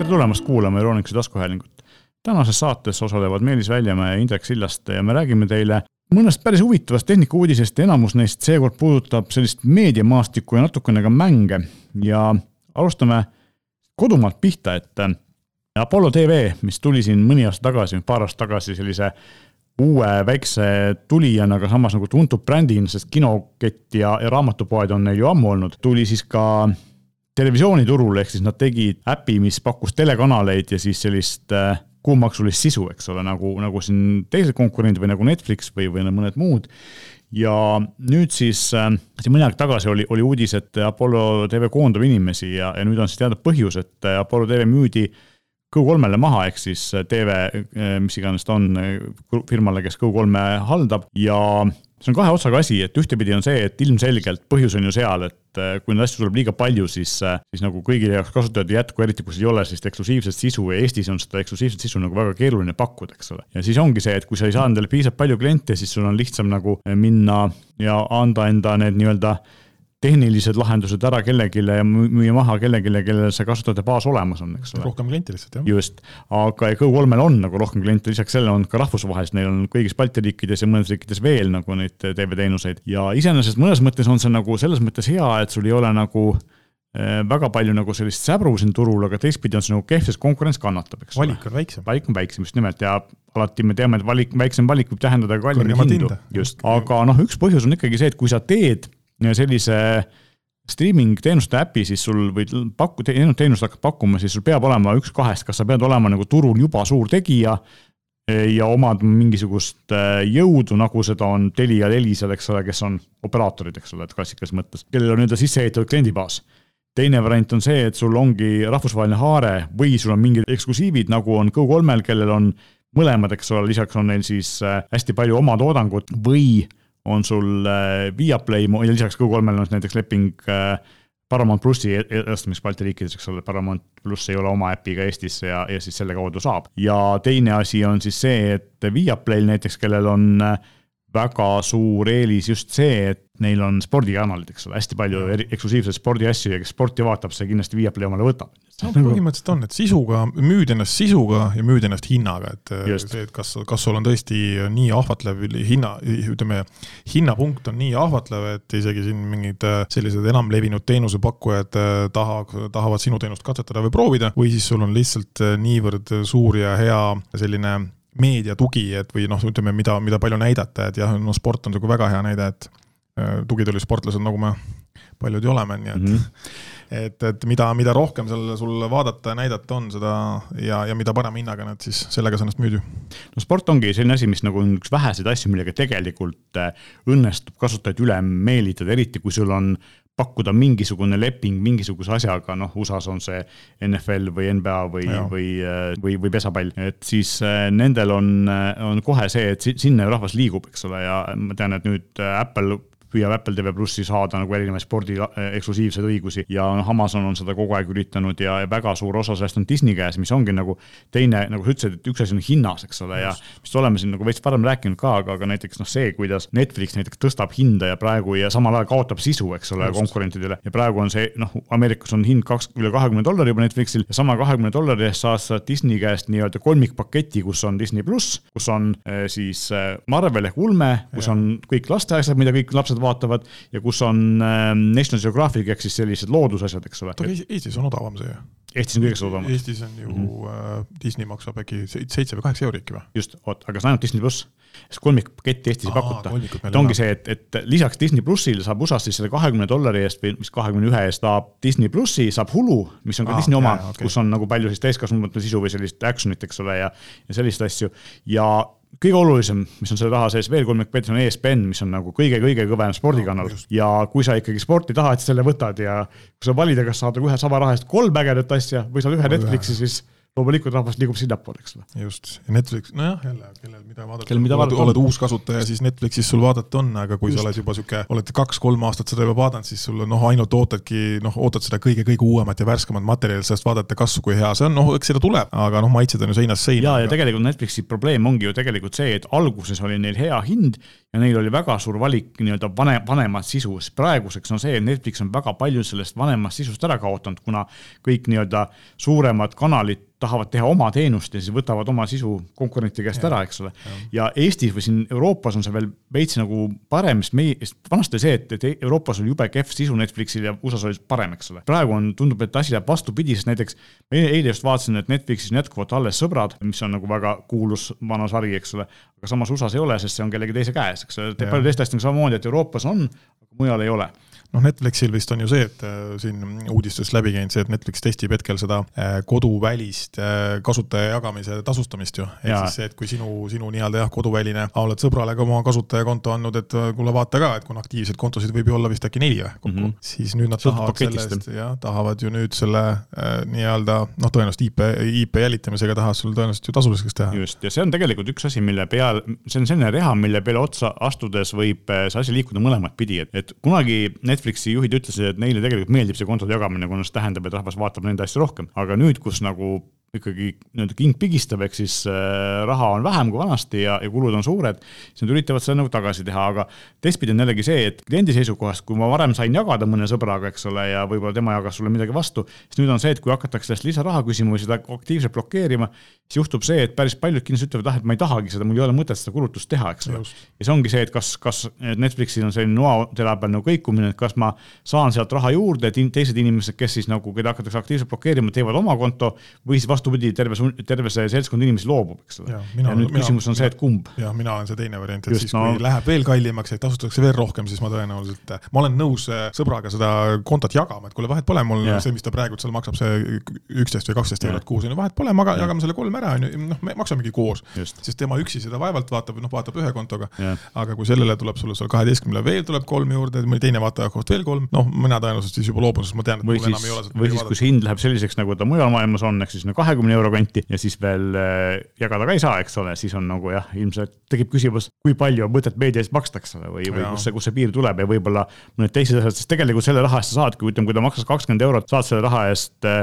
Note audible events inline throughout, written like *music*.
tere tulemast kuulama Euroonikuse taskuhäälingut. tänases saates osalevad Meelis Väljamäe ja Indrek Sillaste ja me räägime teile mõnest päris huvitavast tehnikauudisest ja enamus neist seekord puudutab sellist meediamaastikku ja natukene ka mänge ja alustame kodumaalt pihta, et Apollo tv, mis tuli siin mõni aasta tagasi, paar aastat tagasi sellise uue väikse tulijana, aga samas nagu tuntud brändina, sest kinokett ja, ja raamatupoed on neil ju ammu olnud, tuli siis ka televisiooniturule, ehk siis nad tegid äpi, mis pakkus telekanaleid ja siis sellist äh, kuumaksulist sisu, eks ole, nagu, nagu siin teised konkurendid või nagu Netflix või, või mõned muud. ja nüüd siis äh,, siin mõni aeg tagasi oli, oli uudis, et Apollo tv koondab inimesi ja, ja nüüd on siis teada põhjus, et Apollo tv müüdi äh, Go3-le maha, ehk siis TV, mis iganes ta on, firmale, kes Go3-e haldab ja see on kahe otsaga asi, et ühtepidi on see, et ilmselgelt põhjus on ju seal, et kui neid asju tuleb liiga palju, siis, siis nagu kõigile jaoks kasutajad ei jätku, eriti kui ei ole sellist eksklusiivset sisu ja Eestis on seda eksklusiivset sisu nagu väga keeruline pakkuda, eks ole. ja siis ongi see, et kui sa ei saa endale piisavalt palju kliente, siis sul on lihtsam nagu minna ja anda enda need nii-öelda tehnilised lahendused ära kellelegi ja müüa maha kellelegi, kellel see kasutajate baas olemas on, eks ole. rohkem kliente lihtsalt, jah. just, aga Go3-l on nagu rohkem kliente, lisaks sellele on ka rahvusvahelised, neil on kõigis Balti riikides ja mõnedes riikides veel nagu neid TV-teenuseid ja iseenesest mõnes mõttes on see nagu selles mõttes hea, et sul ei ole nagu eh, väga palju nagu sellist säbru siin turul, aga teistpidi on see nagu kehv, sest konkurents kannatab, eks ole. valik on väiksem. valik on väiksem, just nimelt ja alati me teame, et valik, väiksem valik võib tähendada ka kallimaid hindu. just, aga noh, üks põhjus on ikkagi see, et kui sa teed sellise streaming teenuste äpi, siis sul võid pakku, teenust hakkad pakkuma, siis sul peab olema üks kahest, kas sa pead olema nagu turul juba suur tegija e, ja omad mingisugust e, jõudu, nagu seda on Telia, Elisal, eks ole, kes on operaatorid, eks ole, et klassikalises mõttes, kellel on nii-öelda sisse ehitatud kliendibaas. teine variant on see, et sul ongi rahvusvaheline haare või sul on mingid eksklusiivid, nagu on Go3-l, kellel on mõlemad, eks ole, lisaks on neil siis e, hästi palju oma toodangut või on sul äh, Viaplay ja lisaks Go3-l on näiteks leping äh, Paramount plussi e-, edastamiseks Balti riikides, eks ole, Paramount pluss ei ole oma äpiga Eestis ja, ja siis selle kaudu saab. ja teine asi on siis see, et Viaplayl näiteks, kellel on äh, väga suur eelis just see, et neil on spordikanalid, eks ole, hästi palju eksklusiivseid spordiasju ja kes sporti vaatab, see kindlasti Viaplay omale võtab. no põhimõtteliselt on, et sisuga, müüd ennast sisuga ja müüd ennast hinnaga, et Just. see, et kas, kas sul on tõesti nii ahvatlev hinna, ütleme, hinnapunkt on nii ahvatlev, et isegi siin mingid äh, sellised enamlevinud teenusepakkujad äh, taha, tahavad sinu teenust katsetada või proovida, või siis sul on lihtsalt äh, niivõrd suur ja hea selline meediatugi, et või noh, ütleme, mida, mida palju näidata, et jah, no sport on nagu väga hea näide, et äh, tugitoolisportlased, nagu me paljud ju oleme, nii et mm, -hmm. *laughs* et, et mida, mida rohkem seal sul vaadata ja näidata on, seda ja, ja mida parema hinnaga nad siis sellega sa ennast müüd ju. no sport ongi selline asi, mis nagu on üks väheseid asju, millega tegelikult äh, õnnestub kasutajaid üle meelitada, eriti kui sul on pakkuda mingisugune leping mingisuguse asjaga, noh, USA-s on see NFL või NBA või, või, või, või pesapall, et siis äh, nendel on, äh, on kohe see, et sinna rahvas liigub, eks ole, ja ma tean, et nüüd äh, Apple püüab Apple TV plussi saada nagu erinevaid spordi eksklusiivseid õigusi ja noh, Amazon on seda kogu aeg üritanud ja väga suur osa sellest on Disney käes, mis ongi nagu teine, nagu sa ütlesid, et üks asi on hinnas, eks ole, ja vist oleme siin nagu veits varem rääkinud ka, aga, aga näiteks noh, see, kuidas Netflix näiteks tõstab hinda ja praegu ja samal ajal kaotab sisu, eks ole, konkurentidele ja praegu on see noh, Ameerikas on hind kaks, üle kahekümne dollari juba Netflixil ja sama kahekümne dollari eest saad sa Disney käest nii-öelda kolmikpaketi, kus on Disney pluss, kus on eh, siis eh, Marvel ehk ulme, kus ja. on kõik lasteasjad, mida kõik lapsed lapsed vaatavad ja kus on äh, National Geographic ehk siis sellised loodusasjad, eks ole. Eestis on odavam see ju. Eestis on kõige odavam. Eestis on ju mm, -hmm. Disney maksab äkki seitse või kaheksa euri äkki või? just, oot, aga see on ainult Disney pluss. sest kolmikpaketti Eestis ei pakuta. et ongi see, et, et lisaks Disney plussile saab USA-s siis selle kahekümne dollari eest või mis kahekümne ühe eest saab Disney plussi, saab Hulu, mis on ka Aa, Disney oma, okay. kus on nagu palju siis täiskasvanute sisu või sellist action'it, eks ole, ja, ja selliseid asju ja kõige olulisem, mis on selle taha sees veel kolmik Peetris on ESPN, mis on nagu kõige-kõige kõvem spordikanal. No, ja kui sa ikkagi sporti tahad, siis selle võtad ja kui sa valida, kas saada ühe sama raha eest kolm ägedat asja või saad ühe Netflixi, siis loomulikult rahvas liigub sinnapoole, eks ole. just, ja Netflix, nojah, jälle, kellel mida vaadata, kellel mida vaadata, oled uus kasutaja, siis Netflixis sul vaadata on, aga kui just. sa oled juba sihuke, oled kaks-kolm aastat seda juba vaadanud, siis sul noh, ainult ootadki, noh, ootad seda kõige-kõige uuemat ja värskemat materjali, sellest vaadata, kas, kui hea see on, noh, eks seda tuleb, aga noh, maitsed on ju seinast seina. ja, ja tegelikult Netflixi probleem ongi ju tegelikult see, et alguses oli neil hea hind ja neil oli väga suur valik nii-öelda vanem, vanemat sisu, sest praeguseks on see, et Netflix on väga palju sellest vanemast sisust ära kaotanud, kuna kõik nii-öelda suuremad kanalid tahavad teha oma teenust ja siis võtavad oma sisu konkurenti käest ja, ära, eks ole. ja Eestis või siin Euroopas on see veel veits nagu parem, sest meie, sest vanasti oli see, et, et Euroopas oli jube kehv sisu Netflixil ja USA-s oli parem, eks ole. praegu on, tundub, et asi läheb vastupidi, sest näiteks eile just vaatasin, et Netflixis on jätkuvalt alles Sõbrad, mis on nagu väga kuulus vana sari, eks ole. aga samas USA-s ei ole, sest see on kellegi teise käes, eks ole, paljude teiste asjadega samamoodi, et Euroopas on, aga mujal ei ole noh, Netflixil vist on ju see, et äh, siin uudistest läbi käinud see, et Netflix testib hetkel seda äh, koduvälist äh, kasutaja jagamise tasustamist ju. ehk siis see, et kui sinu, sinu nii-öelda jah, koduväline, oled sõbrale ka oma kasutajakonto andnud, et kuule, vaata ka, et kuna aktiivseid kontosid võib ju olla vist äkki neli või kokku mm, -hmm. siis nüüd nad tahavad sellest, jah, tahavad ju nüüd selle äh, nii-öelda noh, tõenäoliselt IP, IP jälitamisega tahavad sul tõenäoliselt ju tasuliseks teha. just, ja see on tegelikult üks asi, mille peal, see on selline reha, mille peale otsa astudes võib see asi liikuda mõlemat pidi, et, et kunagi Netflix Netflixi juhid ütlesid, et neile tegelikult meeldib see kontode jagamine, kuna see tähendab, et rahvas vaatab nende asju rohkem, aga nüüd, kus nagu ikkagi nii-öelda king pigistab, ehk siis äh, raha on vähem kui vanasti ja, ja kulud on suured, siis nad üritavad seda nagu tagasi teha, aga teistpidi on jällegi see, et kliendi seisukohast, kui ma varem sain jagada mõne sõbraga, eks ole, ja võib-olla tema jagas sulle midagi vastu, siis nüüd on see, et kui hakatakse sellest lisaraha küsima või seda aktiivselt blokeerima, siis juhtub see, et päris paljud kindlasti ütlevad, ah, et ma ei tahagi seda, mul ei ole mõtet seda kulutust teha, eks ole. ja see ongi see, et kas, kas Netflixil on selline noatera peal nagu kõikumine, et kas ma saan sealt raha juurde, et teised inimesed, kes siis nagu, keda hakatakse aktiivselt blokeerima, teevad oma konto või siis vastupidi, terve, terve see seltskond inimesi loobub, eks ole. ja nüüd mina, küsimus on mina, see, et kumb. jah, mina olen see teine variant, et Just, siis no, kui läheb veel kallimaks, et tasutakse veel rohkem, siis ma tõenäoliselt, ma olen nõus äh, sõbraga seda kontot jagama, et kuule, vahet pole, mul ja. see, mis ta praegu seal maksab, see üksteist või kaksteist eurot kuus on ju, vahet pole, ma jagame selle kolm ära, on ju, noh, me maksamegi koos. sest tema üksi seda vaevalt vaatab, noh, vaatab ühe kontoga. aga kui sellele tuleb sulle seal kaheteistkümnele veel tuleb kolm juurde, mõni teine vaataja koht veel kolm, noh, mina tõenäoliselt siis juba loobun, sest ma tean, et mul enam ei ole seda. või siis, kui see hind läheb selliseks, nagu ta mujal maailmas on, ehk siis kahekümne euro kanti ja siis veel äh, jagada ka ei saa, eks ole, siis on nagu jah, ilmselt tekib küsimus, kui palju on mõtet meedia eest maksta, eks ole, või, või kus see, kus see piir tuleb ja võib-olla mõned teised asjad, sest tegelikult selle raha eest sa saadki, ütleme, kui ta maksas kakskümmend eurot, saad selle raha eest äh,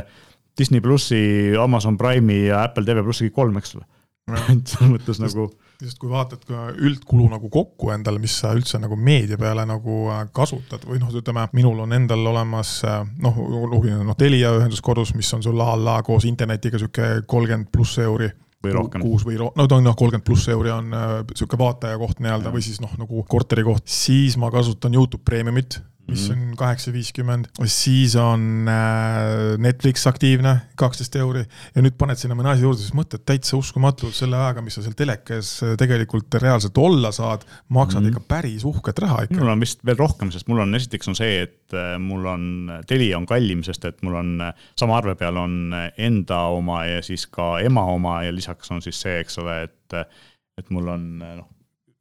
Disney plussi, Amazon Prime'i ja Apple TV plussi kõik kolm, eks ole. *laughs* et selles mõttes nagu sest kui vaatad ka üldkulu nagu kokku endale, mis sa üldse nagu meedia peale nagu äh, kasutad või noh, ütleme, minul on endal olemas äh, noh, noh, Telia ühendus kodus, mis on sul a la koos internetiga sihuke kolmkümmend pluss euri. Või rohkem. kuus või ro-, no ta on noh, kolmkümmend pluss euri on äh, sihuke vaataja koht nii-öelda või siis noh, nagu korteri koht, siis ma kasutan Youtube Premiumit mis mhm. on kaheksa viiskümmend, siis on äh, Netflix aktiivne, kaksteist euri ja nüüd paned sinna mõne asja juurde, siis mõtled täitsa uskumatu, selle ajaga, mis sa seal telekas äh, tegelikult reaalselt olla saad, maksad mm ikka päris uhket raha ikka. minul on vist veel rohkem, sest mul on, esiteks on see, et äh, mul on, Telia on kallim, sest et mul on sama arve peal on enda oma ja siis ka ema oma ja lisaks on siis see, eks ole, et et mul on noh,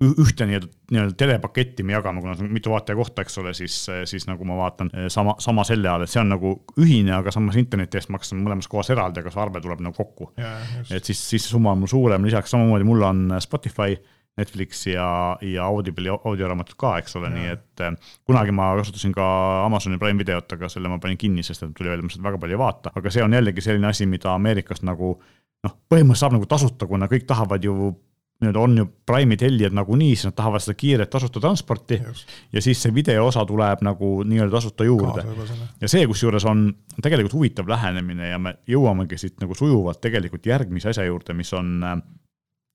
ühte nii-öelda, nii-öelda telepaketti me jagame, kuna see on mitu vaataja kohta, eks ole, siis, siis nagu ma vaatan eh, sama, sama selle all, et see on nagu ühine, aga samas interneti eest maksan mõlemas kohas eraldi, aga see arve tuleb nagu kokku. et siis, siis see summa on mul suurem, lisaks samamoodi mul on Spotify, Netflix ja, ja Audible'i audioraamatud ka, eks ole, nii et eh, kunagi ma kasutasin ka Amazoni Prime videot, aga selle ma panin kinni, sest et tuli välja, ma seda väga palju ei vaata, aga see on jällegi selline asi, mida Ameerikas nagu noh, põhimõtteliselt saab nagu tasuta, kuna kõik tahavad ju nii-öelda on ju Prime'i tellijad nagunii, siis nad tahavad seda kiiret tasuta transporti Just. ja siis see video osa tuleb nagu nii-öelda tasuta juurde. ja see, kusjuures on tegelikult huvitav lähenemine ja me jõuamegi siit nagu sujuvalt tegelikult järgmise asja juurde, mis on äh,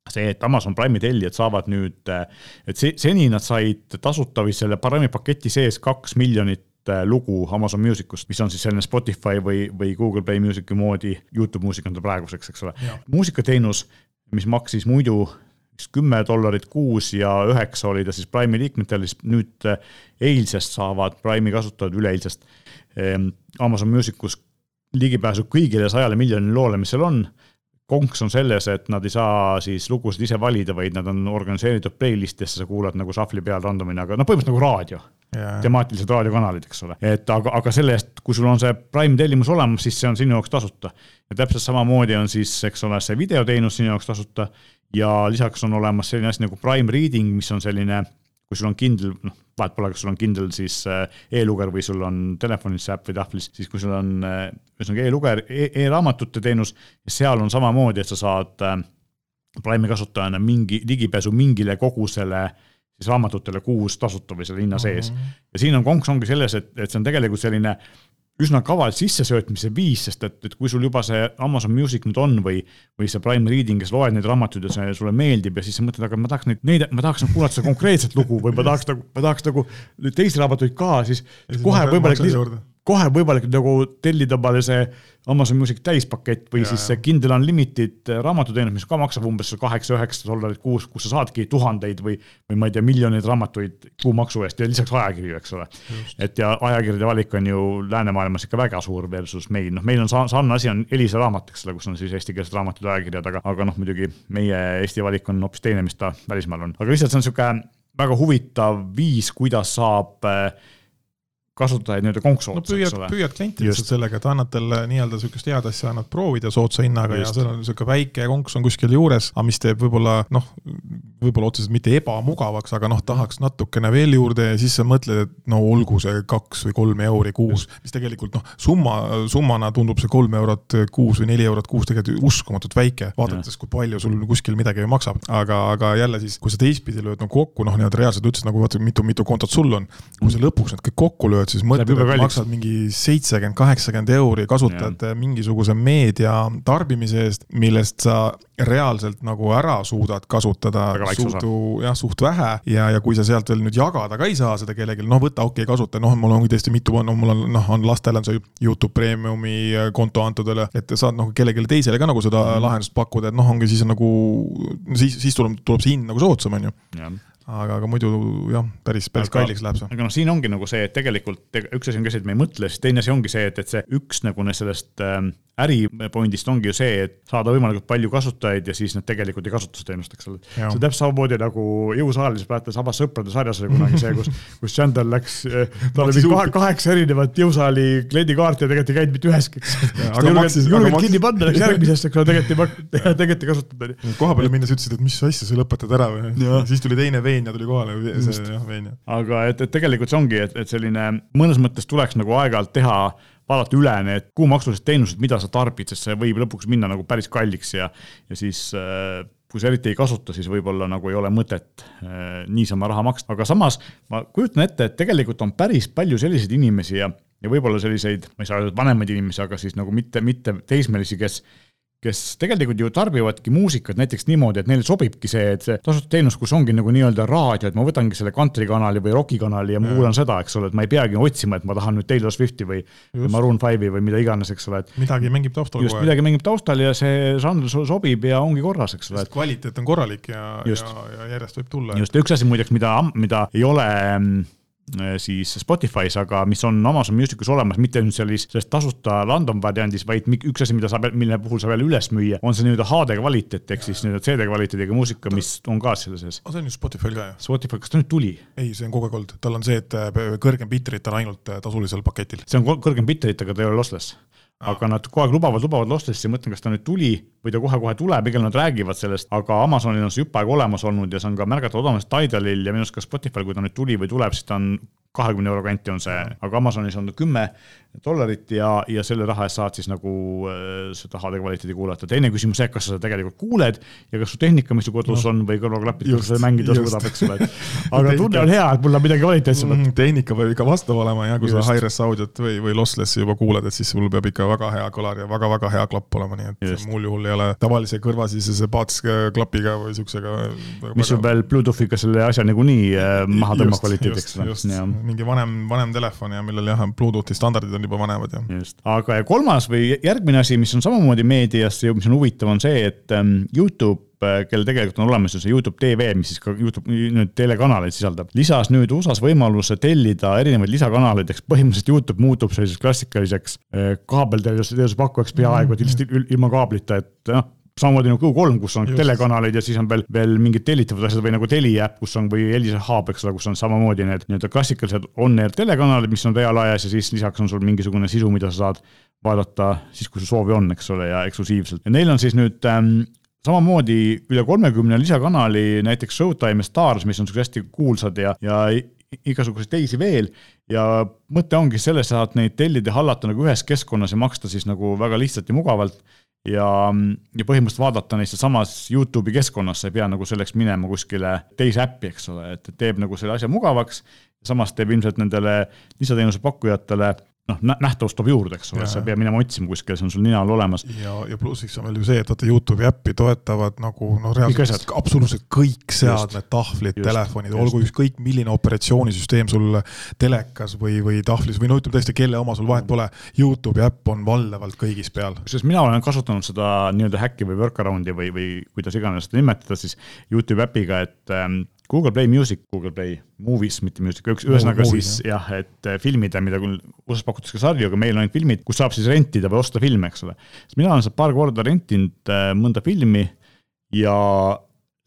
see, et Amazon Prime'i tellijad saavad nüüd, äh, et seni nad said tasuta või selle Prime'i paketi sees kaks miljonit äh, lugu Amazon Musicust, mis on siis selline Spotify või, või Google Play Music'i moodi, Youtube muusika on ta praeguseks, eks ole. muusikateenus, mis maksis muidu kümme dollarit kuus ja üheksa oli ta siis Prime'i liikmetel, siis nüüd eh, eilsest saavad Prime'i kasutajad, üleeilsest ehm, Amazon Musicus ligipääsu kõigile sajale miljonile loole, mis seal on. Konks on selles, et nad ei saa siis lugusid ise valida, vaid nad on organiseeritud playlist'isse, sa kuulad nagu shuffle'i peal random'ina, aga noh, põhimõtteliselt nagu raadio. Yeah.. temaatilised raadiokanalid, eks ole, et aga, aga selle eest, kui sul on see Prime tellimus olemas, siis see on sinu jaoks tasuta. ja täpselt samamoodi on siis, eks ole, see videoteenus sinu jaoks tasuta. Ja lisaks on olemas selline asi nagu Prime Reading, mis on selline, kui sul on Kindle, noh, vahet pole, kas sul on Kindle siis äh, e-luger või sul on telefonis see äpp või tahvlis, siis kui sul on äh, ühesõnaga e-luger e, e-raamatute teenus, seal on samamoodi, et sa saad äh, Prime'i kasutajana mingi ligipääsu mingile kogusele siis raamatutele kuus tasuta või selle hinna sees mm. -hmm. ja siin on konks ongi selles, et, et see on tegelikult selline üsna kaval sissesöötmise viis, sest et, et kui sul juba see Amazon Music nüüd on või, või see Prime Reading, kes loed neid raamatuid ja see sulle meeldib ja siis sa mõtled, aga ma tahaks neid, neid, ma tahaks nagu kuulata seda konkreetset lugu või ma tahaks nagu, ma tahaks nagu teisi raamatuid ka, siis kohe võimalik kohe võimalik nagu tellida omale see Amazon Music täispakett või ja, siis see Kindle Unlimited raamatuteenus, mis ka maksab umbes kaheksa-üheksa dollarit kuus, kus sa saadki tuhandeid või, või ma ei tea, miljoneid raamatuid kuumaksu eest ja lisaks ajakirju, eks ole. et ja ajakirjade valik on ju läänemaailmas ikka väga suur versus meil, noh, meil on sarnane asi on Elisa raamat, eks ole, kus on siis eestikeelsed raamatud ja ajakirjad, aga, aga noh, muidugi meie Eesti valik on hoopis teine, mis ta välismaal on, aga lihtsalt see on niisugune väga huvitav viis, kuidas saab äh, kasutajaid nii-öelda konksu otsa no,, eks ole. püüad klienti lihtsalt sellega, et annad talle nii-öelda sihukest head asja, annad proovida soodsa hinnaga Just. ja seal on sihuke väike konks on kuskil juures, aga mis teeb võib-olla noh, võib-olla otseselt mitte ebamugavaks, aga noh, tahaks natukene veel juurde ja siis sa mõtled, et no olgu see kaks või kolm euri kuus, mis tegelikult noh, summa, summana tundub see kolm eurot kuus või neli eurot kuus tegelikult uskumatult väike, vaadates, kui palju sul kuskil midagi maksab, aga, aga jälle siis, kui sa teistpidi lööd no kokku, noh, nii-öelda reaalselt ütlesid nagu vaata, mitu, mitu kontot sul on, kui sa lõpuks need kõik kokku lööd, siis mõtled, et maksad mingi seitsekümmend, kaheksakümmend euri, kasutad ja. mingisuguse meedia tarbimise eest, millest sa reaalselt nagu ära suudad kasutada suhtu, jah, suht vähe. Ja, ja kui sa sealt veel nüüd jagada ka ei saa seda kellelegi, noh, võta, okei okay,, kasuta, noh, mul ongi tõesti mitu, no mul on, noh, on lastele on see Youtube Premiumi konto antud üle, et saad nagu kellelegi teisele ka nagu seda mm. lahendust pakkuda, et noh, ongi siis nagu, siis, siis tuleb, tuleb see hind nagu soodsam, on ju aga, aga muidu jah, päris, päris aga, kalliks läheb see. aga noh, siin ongi nagu see, et tegelikult üks asi on ka see, et me ei mõtle, siis teine asi ongi see, et, et see üks nagu sellest ähm, äri point'ist ongi ju see, et saada võimalikult palju kasutajaid ja siis nad tegelikult ei kasuta seda teenust, eks ole. see on täpselt samamoodi nagu jõusaalis, mäletad, Sabas sõprade sarjas oli kunagi see, kus, kus Chandler läks, eh, tal oli kahe, kaheksa erinevat jõusaali kliendikaarti ja tegelikult ei käinud mitte üheski, eks. julgelt kinni panna, läks järgmisesse, eks ole, tegelikult ei, *laughs* tegelikult ei kasutanud. koha peale minnes ütlesid, et mis asja, sa lõpetad ära või? siis tuli teine veenja tuli kohale, see jah, veenja. aga et, et tegelikult see ongi, et, et selline mõnes mõttes tuleks nagu aeg-ajalt teha vaadata üle need kuumaksulised teenused, mida sa tarbid, sest see võib lõpuks minna nagu päris kalliks ja, ja siis äh, kui sa eriti ei kasuta, siis võib-olla nagu ei ole mõtet äh, niisama raha maksta, aga samas ma kujutan ette, et tegelikult on päris palju selliseid inimesi ja, ja võib-olla selliseid, ma ei saa öelda vanemaid inimesi, aga siis nagu mitte, mitte teismelisi, kes kes tegelikult ju tarbivadki muusikat näiteks niimoodi, et neile sobibki see, et see tasuta teenus, kus ongi nagu nii-öelda raadio, et ma võtangi selle kantrikanali või rokikanali ja ma kuulan seda, eks ole, et ma ei peagi otsima, et ma tahan nüüd Taylor Swifti või, või Maroon Five'i või mida iganes, eks ole, et. midagi mängib taustal kogu aeg. midagi mängib taustal ja see žanr sobib ja ongi korras, eks ole. kvaliteet on korralik ja, ja, ja järjest võib tulla. just, ja üks asi muideks, mida, mida ei ole mm, siis Spotify's, aga mis on Amazon Musicus olemas, mitte nüüd sellis, selles tasuta random variandis, vaid üks asi, mida saab, mille puhul saab jälle üles müüa, on see nii-öelda HD kvaliteet ehk siis nii-öelda CD kvaliteediga muusika, mis on ka selle sees. see on ju Spotify'l ka ju? Spotify, kas ta nüüd tuli? ei, see on kogu aeg olnud, tal on see, et äh, kõrgem bitrate on ainult äh, tasulisel paketil. see on kõrgem bitrate, aga ta ei ole lossless aga nad kogu aeg lubavad, lubavad losslessi, mõtlen, kas ta nüüd tuli või ta kohe-kohe tuleb, pigem nad räägivad sellest, aga Amazonil on see jupp aega olemas olnud ja see on ka märgatav odavamalt Tidalil ja minu arust ka Spotify'l, kui ta nüüd tuli või tuleb, siis ta on kahekümne euro kanti on see, aga Amazonis on kümme dollarit ja, ja selle raha eest saad siis nagu äh, seda HD kvaliteedi kuulata. teine küsimus see, kas sa seda tegelikult kuuled ja kas su tehnika, mis su kodus no. on või kõrvaklapid, kas seda mängida suudab, eks ole. *laughs* aga tunne on hea, et mul on midagi kvaliteetsemat mm,. tehnika peab ikka vastav olema ja kui just. sa high-res audio't või, või lossless'i juba kuulad, et siis sul peab ikka väga hea kõlar ja väga-väga hea klapp olema, nii et just. mul juhul ei ole tavalise kõrvasisese paats klapiga või siuksega. mis sul veel Bluetoothiga selle asja niikuinii äh, maha tõmbab kvaliteediks. Mingi vanem, vanem telefon ja millel jah, Bluetoothi standardid on juba vanemad ja. just, aga ja kolmas või järgmine asi, mis on samamoodi meedias ja mis on huvitav, on see, et ähm, Youtube äh, kellel tegelikult on olemas ju see Youtube TV, mis siis ka Youtube nüüd telekanaleid sisaldab, lisas nüüd USA-s võimaluse tellida erinevaid lisakanaleid, eks põhimõtteliselt Youtube muutub selliseks klassikaliseks äh, kaabelteenuse pakkujaks peaaegu, et lihtsalt ilma kaablita, et noh samamoodi nagu Q3, kus on Just. telekanalid ja siis on veel, veel mingid tellitavad asjad või nagu Telia äpp, kus on või Elisa Hub, eks ole, kus on samamoodi need nii-öelda klassikalised on-air telekanalid, mis on reaalajas ja siis lisaks on sul mingisugune sisu, mida sa saad vaadata siis, kui sul soovi on, eks ole, ja eksklusiivselt. ja neil on siis nüüd ähm, samamoodi üle kolmekümne lisakanali, näiteks Showtime ja Stars, mis on siuksed hästi kuulsad ja, ja igasuguseid teisi veel ja mõte ongi selles, saad neid tellida ja hallata nagu ühes keskkonnas ja maksta siis nagu väga lihtsalt ja mugavalt ja, ja põhimõtteliselt vaadata neid sealsamas Youtube'i keskkonnas, sa ei pea nagu selleks minema kuskile teise äppi, eks ole, et teeb nagu selle asja mugavaks. samas teeb ilmselt nendele lisateenuse pakkujatele noh, nähtavust toob juurde, eks ole, sa ei pea minema otsima kuskile, see on sul nina all olemas. ja, ja plussiks on veel ju see, et vaata Youtube'i äppi toetavad nagu noh, reaalselt absoluutselt kõik seadmed, tahvlid, telefonid, olgu ükskõik milline operatsioonisüsteem sul telekas või, või tahvlis või no ütleme tõesti, kelle oma sul vahet pole. Youtube'i äpp on valdavalt kõigis peal. sest mina olen kasutanud seda nii-öelda häkki või workaround'i või, või kuidas iganes seda nimetada siis Youtube'i äpiga, et ähm, Google Play Music, Google Play Movies, mitte Music, üks, ühesõnaga siis jah, et äh, filmida, mida küll USA-s pakutakse ka sarju, aga meil on ainult filmid, kus saab siis rentida või osta filme, eks ole. mina olen seal paar korda rentinud äh, mõnda filmi ja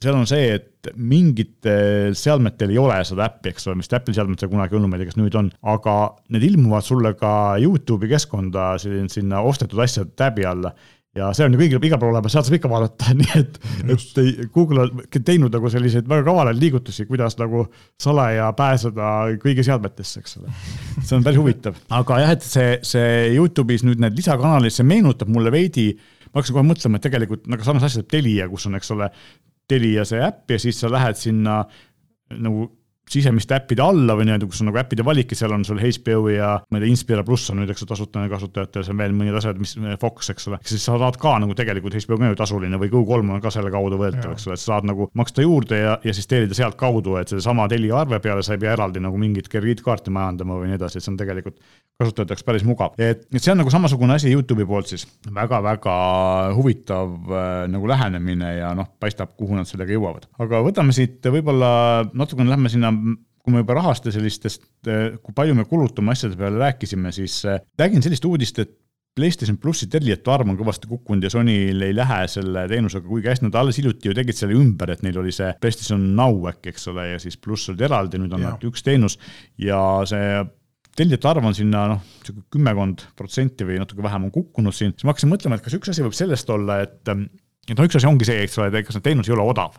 seal on see, et mingitel seadmetel ei ole seda äppi, eks ole, vist Apple'i seadmetel kunagi olnud, ma ei tea, kas nüüd on, aga need ilmuvad sulle ka Youtube'i keskkonda sinna ostetud asjade täbi alla ja see on ju kõigil, igal pool olemas, sealt saab ikka vaadata, *laughs* nii et, et Google on teinud nagu selliseid väga kavalaid liigutusi, kuidas nagu salaja pääseda kõigi seadmetesse, eks ole. see on päris huvitav, *laughs* aga jah, et see, see Youtube'is nüüd need lisakanalid, see meenutab mulle veidi, ma hakkasin kohe mõtlema, et tegelikult nagu sarnase asja teeb Telia, kus on, eks ole, Telia see äpp ja siis sa lähed sinna nagu sisemiste äppide alla või nii-öelda, kus on nagu äppide valik ja seal on sul HBO ja ma ei tea, Inspira pluss on nüüd, eks ju, tasuta kasutajatel, seal on veel mõned asjad, mis, Fox, eks ole, siis sa saad ka nagu tegelikult HBO ka ju tasuline või Go3 on ka selle kaudu võetav, eks ole, et sa saad nagu maksta juurde ja, ja siis tellida sealtkaudu, et sedasama Telia arve peale sa ei pea eraldi nagu mingit krediitkaarti majandama või nii edasi, et see on tegelikult kasutajate jaoks päris mugav. et, et see on nagu samasugune asi Youtube'i poolt siis väga,, väga-väga huvitav äh, nagu lähenemine ja noh, paistab, kuhu nad sellega jõuavad. aga võtame siit võib-olla natukene lähme sinna kui me juba rahast ja sellistest, äh, kui palju me kulutame asjade peale rääkisime, siis äh, räägin sellist uudist, et PlayStation plussi tellijate arv on kõvasti kukkunud ja Sonyl ei lähe selle teenusega kuigi hästi, nad alles hiljuti ju tegid selle ümber, et neil oli see PlayStation Now äkki, eks ole, ja siis pluss olid eraldi, nüüd on nad üks teenus. Ja see tellijate arv on sinna noh, sihuke kümmekond protsenti või natuke vähem on kukkunud siin, siis ma hakkasin mõtlema, et kas üks asi võib sellest olla, et, et noh, üks asi ongi see, eks ole, et kas see teenus ei ole odav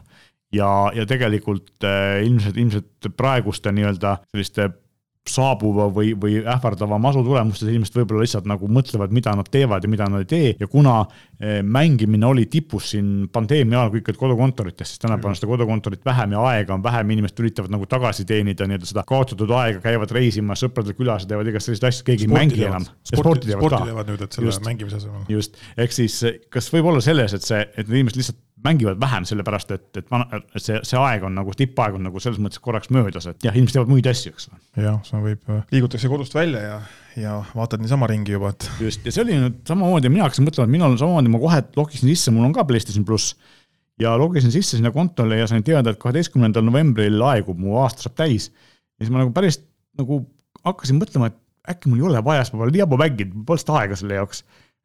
ja, ja tegelikult äh, ilmselt, ilmselt praeguste nii-öelda selliste saabuva või, või ähvardava masu tulemustes inimesed võib-olla lihtsalt nagu mõtlevad, mida nad teevad ja mida nad ei tee ja kuna eh, mängimine oli tipus siin pandeemia ajal kõik olid kodukontorites, siis tänapäeval on seda kodukontorit vähem ja aega on vähem, inimesed üritavad nagu tagasi teenida nii-öelda seda kaotatud aega, käivad reisimas sõpradel külas ja teevad igast selliseid asju, keegi sporti ei mängi enam. sporti teevad ka. sporti teevad nüüd, et selle just, mängimise asemel. just, ehk siis kas võib olla selles, et see, et need inimesed lihtsalt mängivad vähem, sellepärast et, et, et see, see aeg on nagu, tippaeg on nagu selles mõttes korraks möödas, et jah, inimesed teevad muid asju, eks ole. jah, see võib, liigutakse kodust välja ja, ja vaatad niisama ringi juba, et. just, ja see oli nüüd samamoodi, mina hakkasin mõtlema, et minul on samamoodi, ma kohe logisin sisse, mul on ka PlayStation pluss. ja logisin sisse sinna kontole ja sain teada, et kaheteistkümnendal novembril aegub, mu aasta saab täis. ja siis ma nagu päris nagu hakkasin mõtlema, et äkki mul ei ole vaja, sest ma pole ammu mänginud, mul pole seda aega selle jaoks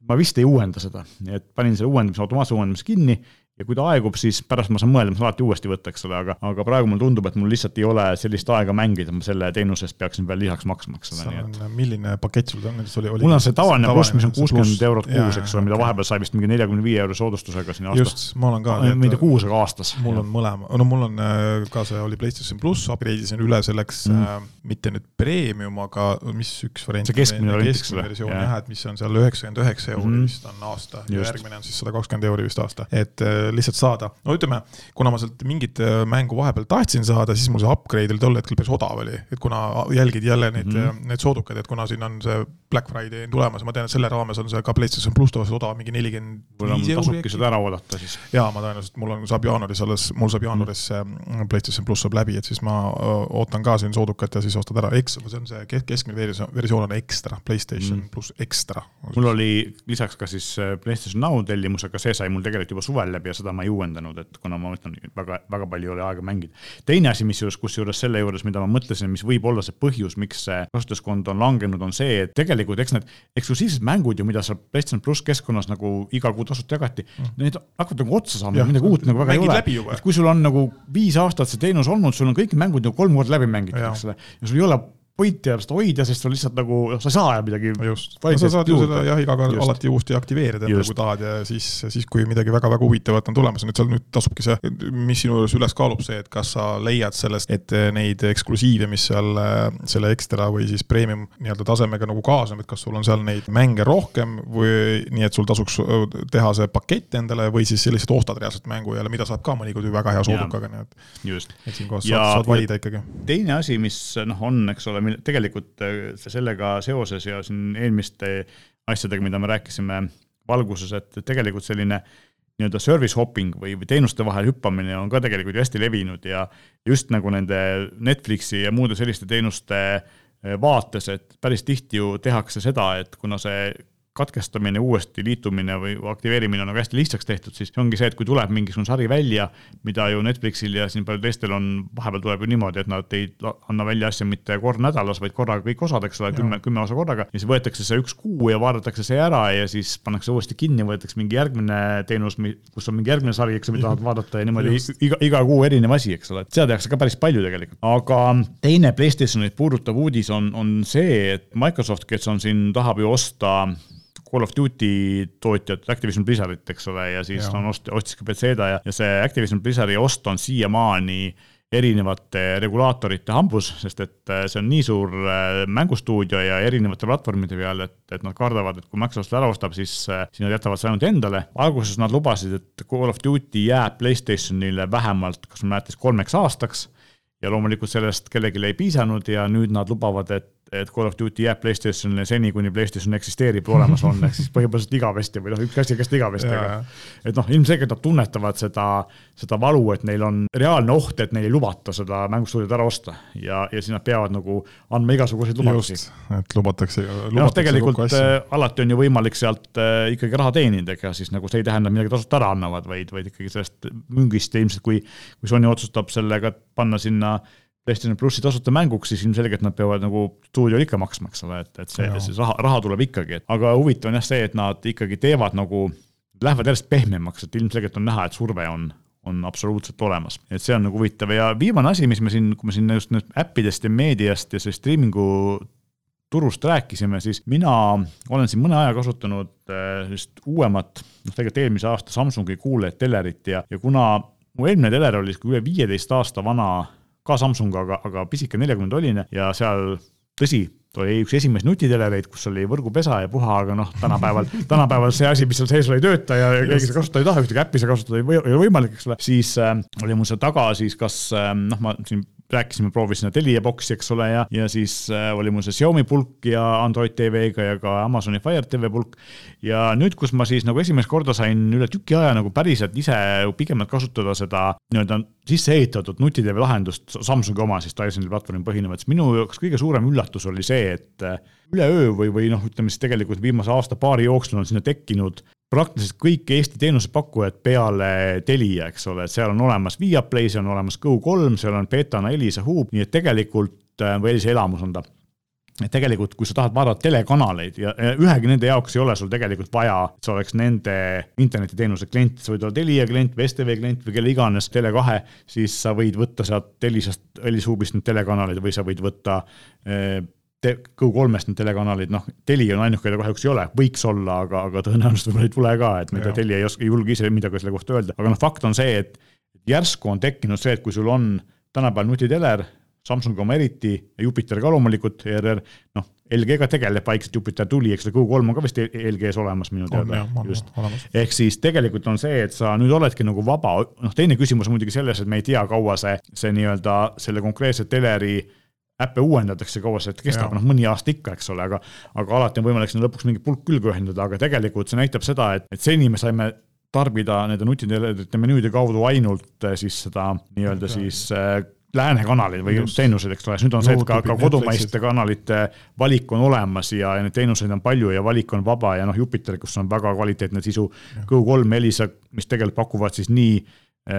ma vist ei uuenda seda, et panin selle uuendamise, automaatse uuendamise kinni ja kui ta aegub, siis pärast ma saan mõelda, ma saan alati uuesti võtta, eks ole, aga, aga praegu mulle tundub, et mul lihtsalt ei ole sellist aega mängida, ma selle teenuse eest peaksin veel lisaks maksma, eks ole, nii et. milline pakett sul on, näiteks oli, oli? mul on see tavaline pluss, mis on kuuskümmend eurot kuus, eks ole, mida vahepeal sai vist mingi neljakümne viie euro soodustusega siin aastas. just, ma olen ka. mitte kuus, aga aastas. mul on mõlema, no mul on äh, ka see oli PlayStation pluss, upgrade isin üle selleks mm. äh, mitte nüüd premium, aga mis üks variant. see keskmine variant, eks ole. jah, et mis on seal üheksakümmend üheksa euri mhm. vist on aasta ja järgmine on siis sada kakskümmend euri vist aasta, et äh, lihtsalt saada no ütleme, kuna ma sealt mingit äh, mängu vahepeal tahtsin saada, siis mul see upgrade oli tol hetkel päris odav oli, et kuna jälgid jälle neid mm, -hmm. need soodukad, et kuna siin on see Black Friday on tulemas ja ma tean, et selle raames on see ka PlayStation pluss tavaliselt odav, mingi nelikümmend viis euri. tasubki seda ära oodata siis. jaa, ma tõenäoliselt, mul on, saab jaanuaris alles, mul saab jaanuaris see mm, PlayStation pluss saab läbi, et siis ma ootan ka siin soodukat ja siis ostad ära, eks, see on see keskmine versioon, versioon on ekstra, PlayStation mm. pluss ekstra. mul oli lisaks ka siis PlayStation Now tellimus, aga see sai mul tegelikult juba suvel läbi ja seda ma ei uuendanud, et kuna ma ütlen, väga, väga palju ei ole aega mängida. teine asi, mis juures, kusjuures selle juures, mida ma mõtlesin, mis võib olla see põhjus, miks see kasutuskond on langenud, on see, et tegelikult eks need eksklusiivsed mängud ju, mida seal PlayStation pluss keskkonnas nagu iga kuu tasuta jagati mm., need hakkavad nagu otsa saama, midagi uut nagu väga ei ole. kui sul on nagu viis aastat see teenus olnud, sul on kõik mängud nagu kolm korda läbi mängitud, eks ole, ja sul ei ole pointi ennast hoida, sest sul lihtsalt nagu, noh, sa ei saa midagi. just, no sa saad ju seda jah, iga kord alati uuesti aktiveerida, kui tahad ja siis, siis kui midagi väga-väga huvitavat on tulemas, nüüd seal nüüd tasubki see, mis sinu juures üles kaalub, see, et kas sa leiad sellest, et neid eksklusiive, mis seal selle ekstra või siis premium nii-öelda tasemega nagu kaasneb, et kas sul on seal neid mänge rohkem või nii, et sul tasuks teha see pakett endale või siis lihtsalt ostad reaalselt mängu jälle, mida saab ka mõnikord ju väga hea soodukaga, nii et. just. et siinkohal saad, saad valida ikkagi. teine asi, mis noh, on, eks ole, tegelikult äh, sellega seoses ja siin eelmiste asjadega, mida me rääkisime valguses, et tegelikult selline nii-öelda service hopping või, või teenuste vahel hüppamine on ka tegelikult ju hästi levinud ja just nagu nende Netflixi ja muude selliste teenuste äh, vaates, et päris tihti ju tehakse seda, et kuna see katkestamine, uuesti liitumine või aktiveerimine on nagu hästi lihtsaks tehtud, siis ongi see, et kui tuleb mingisugune sari välja, mida ju Netflixil ja siin paljudel teistel on, vahepeal tuleb ju niimoodi, et nad ei anna välja asja mitte kord nädalas, vaid korraga kõik osad, eks ole, kümme, kümme osa korraga. ja siis võetakse see üks kuu ja vaadatakse see ära ja siis pannakse uuesti kinni, võetakse mingi järgmine teenus, kus on mingi järgmine sari, eks ole, mida tahad vaadata ja niimoodi iga, iga kuu erinev asi, eks ole, et seda tehakse ka päris palju tegelikult. aga teine Playstationit puudutav uudis on, on see, et Microsoft, kes on siin, tahab ju osta Call of Duty tootjat Activision Blizzardit, eks ole, ja siis ja. on ost-, ostis ka Bethesda ja, ja see Activision Blizzardi ost on siiamaani erinevate regulaatorite hambus, sest et äh, see on nii suur äh, mängustuudio ja erinevate platvormide peal, et, et nad kardavad, et kui Microsoft ära ostab, siis, äh, siis nad jätavad selle ainult endale. alguses nad lubasid, et Call of Duty jääb Playstationile vähemalt, kas ma mäletan, kolmeks aastaks ja loomulikult sellest kellelegi ei piisanud ja nüüd nad lubavad, et et Call of Duty jääb Playstationile seni, kuni Playstation eksisteerib olemas on, ehk siis põhimõtteliselt igavesti või noh, üks asi, igavesti, aga et noh, ilmselgelt nad tunnetavad seda, seda valu, et neil on reaalne oht, et neil ei lubata seda mängustuudiot ära osta ja, ja siis nad peavad nagu andma igasuguseid lubadusi. et lubatakse, lubatakse. noh, tegelikult äh, alati on ju võimalik sealt äh, ikkagi raha teenida, ega siis nagu see ei tähenda, et midagi tasuta ära annavad, vaid, vaid ikkagi sellest müügist ja ilmselt kui, kui Sony otsustab sellega panna sinna PlayStation plussi tasuta mänguks, siis ilmselgelt nad peavad nagu stuudiole ikka maksma, eks ole, et, et see, see raha, raha tuleb ikkagi, et aga huvitav on jah see, et nad ikkagi teevad nagu, lähevad järjest pehmemaks, et ilmselgelt on näha, et surve on, on absoluutselt olemas. et see on nagu huvitav ja viimane asi, mis me siin, kui me siin just nüüd äppidest ja meediast ja sellest striimingu turust rääkisime, siis mina olen siin mõne aja kasutanud äh, sellist uuemat, noh tegelikult eelmise aasta Samsungi kuulajat telerit ja, ja kuna mu eelmine teler oli üle viieteist aasta vana ka Samsung, aga, aga pisike neljakümne tolline ja seal tõsi, oli üks esimesi nutitelereid, kus oli võrgupesa ja puha, aga noh, tänapäeval, *laughs* tänapäeval see asi, mis seal sees oli, ei tööta ja keegi seda kasutada ei taha, ühtegi äppi seda kasutada ei või, ei ole võimalik, eks ole. siis äh, oli mul seal taga siis kas äh, noh, ma siin rääkisime, proovisin Telia boksi, eks ole, ja, ja siis äh, oli mul see Xiaomi pulk ja Android TV-ga ja ka Amazoni Fire TV pulk. ja nüüd, kus ma siis nagu esimest korda sain üle tüki aja nagu päriselt ise pigemalt kasutada seda nii-öelda sisse ehitatud nutitv lahendust, Samsungi oma siis Dysoni platvormil põhinevat, siis minu jaoks kõige suurem üllatus oli see, et äh, üleöö või, või noh, ütleme siis tegelikult viimase aasta-paari jooksul on sinna tekkinud praktiliselt kõik Eesti teenusepakkujad peale Telia, eks ole, et seal on olemas Viaplay, seal on olemas Go3, seal on Betana, Elisa, Hub, nii et tegelikult, äh, või Elisa elamus on ta. Et tegelikult, kui sa tahad vaadata telekanaleid ja, ja ühegi nende jaoks ei ole sul tegelikult vaja, et see oleks nende internetiteenuse klient, sa võid olla Telia klient või STV klient või kelle iganes, Tele2, siis sa võid võtta sealt Telisast, Elisubist need telekanalid või sa võid võtta eh, Go3-st need telekanalid, noh, Telia on ainuke, keda kahjuks ei ole, võiks olla, aga, aga tõenäoliselt võib-olla ei tule ka, et tea, Telia ei oska, ei julge ise midagi selle kohta öelda, aga noh, fakt on see, et järsku on tekkinud see, et kui sul on tänapäeval nutiteler, Samsung oma eriti ja Jupiter ka loomulikult, ERR, noh, LG ka tegeleb vaikselt, Jupiter tuli, eks ole, Go3 on ka vist LG-s olemas minu teada, just. ehk siis tegelikult on see, et sa nüüd oledki nagu vaba, noh, teine küsimus on muidugi selles, et me ei tea, kaua see, see nii-öelda selle konkreetse teleri äppe uuendatakse, kaua see kestab, noh mõni aasta ikka, eks ole, aga, aga alati on võimalik sinna lõpuks mingi pulk külge ühendada, aga tegelikult see näitab seda, et, et seni me saime tarbida nende nutitelerite menüüde kaudu ainult eh, siis seda nii-öelda siis äh, lääne kanalid või just. teenused, eks ole, siis nüüd on see, et ka, ka kodumaiste kanalite valik on olemas ja, ja neid teenuseid on palju ja valik on vaba ja noh, Jupiter, kus on väga kvaliteetne sisu, Go3, Elisa, mis tegelikult pakuvad siis nii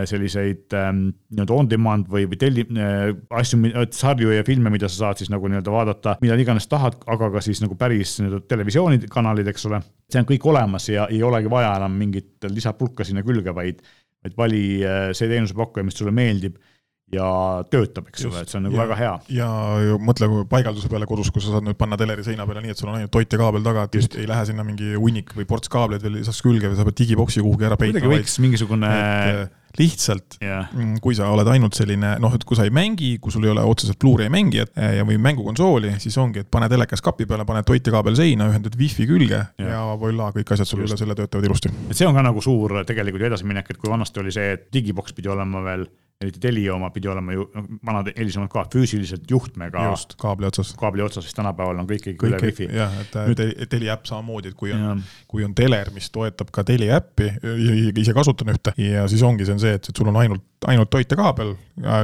selliseid ähm, nii-öelda on demand või, või telli- äh,, asju, sarju ja filme, mida sa saad siis nagu nii-öelda vaadata, mida iganes tahad, aga ka siis nagu päris nii-öelda televisioonikanalid, eks ole. see on kõik olemas ja ei olegi vaja enam mingit lisapulka sinna külge, vaid, vaid vali äh, see teenusepakkuja, mis sulle meeldib ja töötab, eks ole, et see on nagu ja, väga hea. ja mõtle paigalduse peale kodus, kus sa saad nüüd panna teleri seina peale nii, et sul on ainult toit ja kaabel taga, et just ei lähe sinna mingi hunnik või ports kaableid veel lisaks külge või sa pead digiboksi kuhugi ära peitma. kuidagi võiks mingisugune et, lihtsalt yeah., mm, kui sa oled ainult selline noh, et kui sa ei mängi, kui sul ei ole otseselt Blu-ray mängijat eh, ja, või mängukonsooli, siis ongi, et pane telekas kapi peale, pane toitekaabel seina, ühendad wifi külge yeah. ja voilà, kõik asjad sul üle selle töötavad ilusti. et see on ka nagu suur tegelikult ju edasiminek, et kui vanasti oli see, et digiboks pidi olema veel eriti Telia oma pidi olema ju, noh, vanad helisemad ka füüsiliselt juhtmega. just, kaabli otsas. kaabli otsas, siis tänapäeval on kõik ikkagi üle wifi. jah, et Nüüd... Telia äpp samamoodi, et kui on, kui on teler, mis toetab ka Telia äppi, ise kasutan ühte ja siis ongi, see on see, et sul on ainult ainult toitekaabel,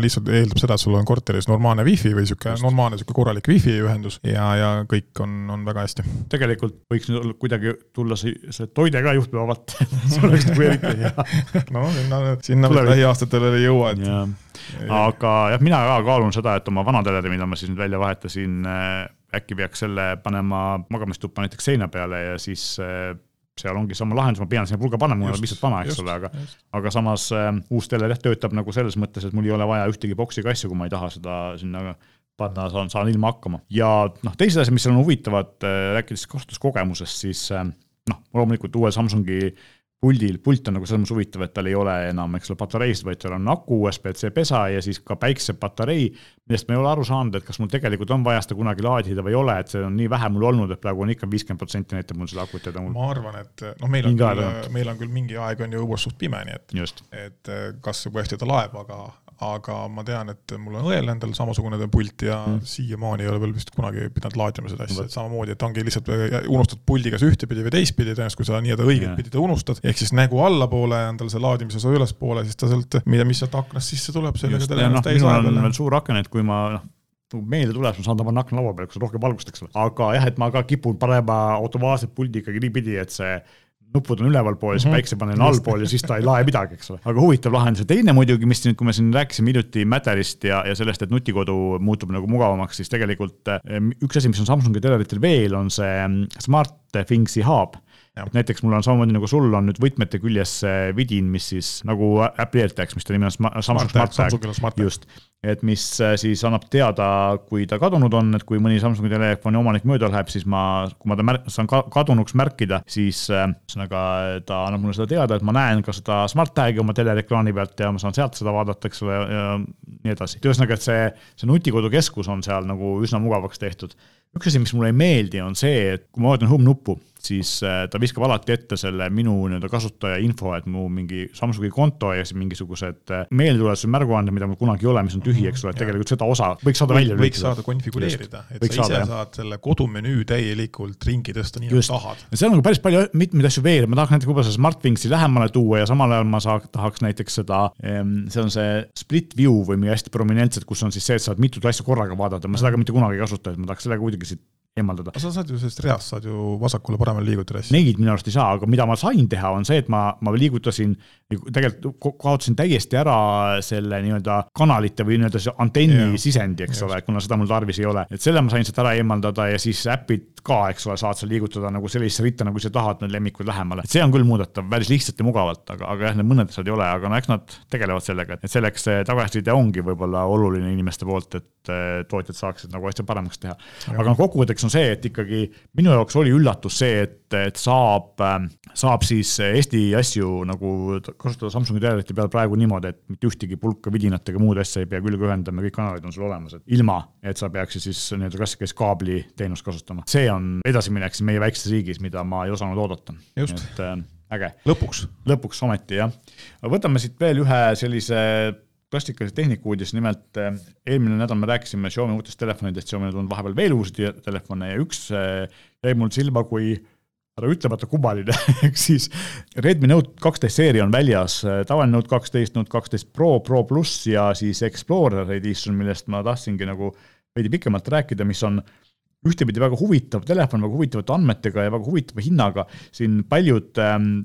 lihtsalt eeldab seda, et sul on korteris normaalne wifi või sihuke normaalne sihuke korralik wifi ühendus ja, ja kõik on, on väga hästi. tegelikult võiks nüüd kuidagi tulla see, see toide ka juhtme vabalt see *laughs* oleks nagu eriti hea. *laughs* no sinna, sinna lähiaastatel ei jõua, et. Aga jah, mina ka kaalun seda, et oma vana teleri, mida ma siis nüüd välja vahetasin, äh, äkki peaks selle panema magamistuppa näiteks seina peale ja siis äh, seal ongi sama lahendus, ma pean sinna pulga panema, mul on lihtsalt vana, eks ole, aga, aga samas äh, uus teler jah, töötab nagu selles mõttes, et mul ei ole vaja ühtegi boksi kassi, kui ma ei taha seda sinna panna, saan, saan ilma hakkama. ja noh, teised asjad, mis seal on huvitavad äh,, rääkides kasutuskogemusest, siis äh, noh, loomulikult uuel Samsungi puldil, pult on nagu selles mõttes huvitav, et tal ei ole enam, eks ole, patareisid, vaid tal on aku, USB-C pesa ja siis ka päiksepatarei, millest ma ei ole aru saanud, et kas mul tegelikult on vaja seda kunagi laadida või ei ole, et see on nii vähe mul olnud, et praegu on ikka viiskümmend protsenti näitab mul seda akut ja ta mul. ma arvan, et noh, meil on küll, meil on küll mingi aeg on ju õues suht pime, nii et, et kas kui hästi ta laeb, aga, aga ma tean, et mul on õel endal samasugune pult ja mm. siiamaani ei ole veel vist kunagi pidanud laadima seda asja, et samamoodi, et ongi lihtsalt unustad puldi kas ühtepidi või teistpidi, tõenäoliselt kui sa nii-öelda õiget pidi ta unustad, ehk siis nägu allapoole on tal see laadimise osa ülespoole, siis ta sealt, mida, mis sealt aknast sisse tuleb, sellega ta no, täis aja peale. veel suur aken, et kui ma noh, meelde tuleb, ma saan ta panna akna laua peale, kus on rohkem valgust, eks ole. aga jah, et ma ka kipun panema automaatselt puldi ikkagi niipidi, et see nupud on ülevalpool ja siis mm -hmm. päiksepaneel on allpool ja siis ta ei lae midagi, eks ole. aga huvitav lahendus ja teine muidugi, mis nüüd, kui me siin rääkisime hiljuti Matterist ja, ja sellest, et nutikodu muutub nagu mugavamaks, siis tegelikult eh, üks asi, mis on Samsungi teleritel veel, on see mm, Smart Things'i hub et näiteks mul on samamoodi nagu sul on nüüd võtmete küljes see vidin, mis siis nagu Apple'i AirTags, mis ta nimi on, Samsung Smart Tag, just. et mis äh, siis annab teada, kui ta kadunud on, et kui mõni Samsungi telefoni omanik mööda läheb, siis ma, kui ma ta märk-, saan ka kadunuks märkida, siis äh, ühesõnaga ta annab mulle seda teada, et ma näen ka seda Smart Tag'i oma teleekraani pealt ja ma saan sealt seda vaadata, eks ole, ja nii edasi. ühesõnaga, et see, see nutikodu keskus on seal nagu üsna mugavaks tehtud. üks asi, mis mulle ei meeldi, on see, et kui ma vaatan home nuppu, siis äh, ta viskab alati ette selle minu nii-öelda kasutaja info, et mu mingi Samsungi konto ja siis mingisugused äh, meeldetuletused, märguanded, mida mul kunagi ei ole, mis on tühi, eks ole, et tegelikult seda osa võiks saada välja lülitada. võiks saada konfigureerida, et võiks sa ise saada, saad selle kodumenüü täielikult ringi tõsta nii, nagu tahad. seal on nagu päris palju mitmeid asju veel, ma tahaks näiteks võib-olla seda SmartThingsi lähemale tuua ja samal ajal ma saaks, tahaks näiteks seda, see on see split view või mingi hästi prominentselt, kus on siis see, et saad mitut asja korraga vaadata, ma seda ka mitte kunagi ei kasuta, et ma tahaks sellega kuidagi siit eemaldada. sa saad ju sellest reast, saad ju vasakule-paremale liigutada asju. Neid minu arust ei saa, aga mida ma sain teha, on see, et ma, ma liigutasin, tegelikult kaotasin täiesti ära selle nii-öelda kanalite või nii-öelda see antenni yeah. sisendi, eks yeah. ole, kuna seda mul tarvis ei ole. et selle ma sain sealt ära eemaldada ja siis äpid ka, eks ole, saad seal liigutada nagu sellisesse ritta, nagu sa tahad, need lemmikud lähemale. et see on küll muudetav päris lihtsalt ja mugavalt, aga, aga jah, need mõned asjad ei ole, aga no eks nad tegelevad sellega, et selleks tagasiside ongi võib-olla oluline inimeste poolt, et tootjad saaksid nagu asja paremaks teha. aga noh, kokkuvõtteks on see, et ikkagi minu jaoks oli üllatus see, et, et saab, ähm, saab siis Eesti asju nagu kasutada Samsungi telerite peal praegu niimoodi, et mitte ühtegi pulka vidinat ega muud asja ei pea külge ühendama, kõik kanalid on sul olemas, et ilma, et sa peaksid siis nii-öelda klassikalist kaabliteenust kasutama. see on edasiminek siis meie väikses riigis, mida ma ei osanud oodata. et äh, äge. lõpuks. lõpuks ometi jah. võtame siit veel ühe sellise klassikalise tehnika uudis, nimelt eh, eelmine nädal me rääkisime Xiaomi uutest telefonidest, Xiaomi on tulnud vahepeal veel uusi telefone ja üks eh, jäi mul silma kui ära ütlemata kummaline *laughs* ehk siis Redmi Note kaksteist seeria on väljas, tavaline Note kaksteist, Note kaksteist Pro, Pro pluss ja siis Explorer edition, millest ma tahtsingi nagu veidi pikemalt rääkida, mis on ühtepidi väga huvitav telefon, väga huvitavate andmetega ja väga huvitava hinnaga, siin paljud ähm,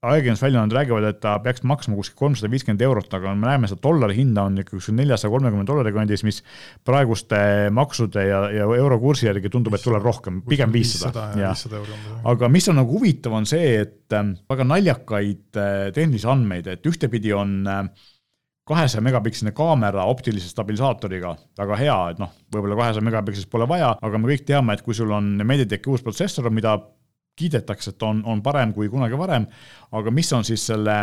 ajakirjandusväljaanded räägivad, et ta peaks maksma kuskil kolmsada viiskümmend eurot, aga me näeme seda dollari hinda on ikka kuskil neljasaja kolmekümne dollari kandis, mis praeguste maksude ja, ja eurokursi järgi tundub, et tuleb rohkem, pigem viissada. aga mis on nagu huvitav, on see, et ähm, väga naljakaid äh, tehnilisi andmeid, et ühtepidi on äh, kahesaja megapiksline kaamera optilise stabilisaatoriga, väga hea, et noh, võib-olla kahesaja megapikslist pole vaja, aga me kõik teame, et kui sul on Mediateki uus protsessor, mida kiidetakse, et on, on parem kui kunagi varem, aga mis on siis selle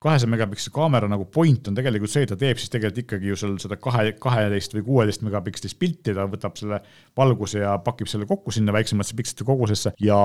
kahesaja megapiksli kaamera nagu point on tegelikult see, ta teeb siis tegelikult ikkagi ju seal seda kahe, kaheteist või kuueteist megapikslist pilti, ta võtab selle valguse ja pakib selle kokku sinna väiksemasse pikslite kogusesse ja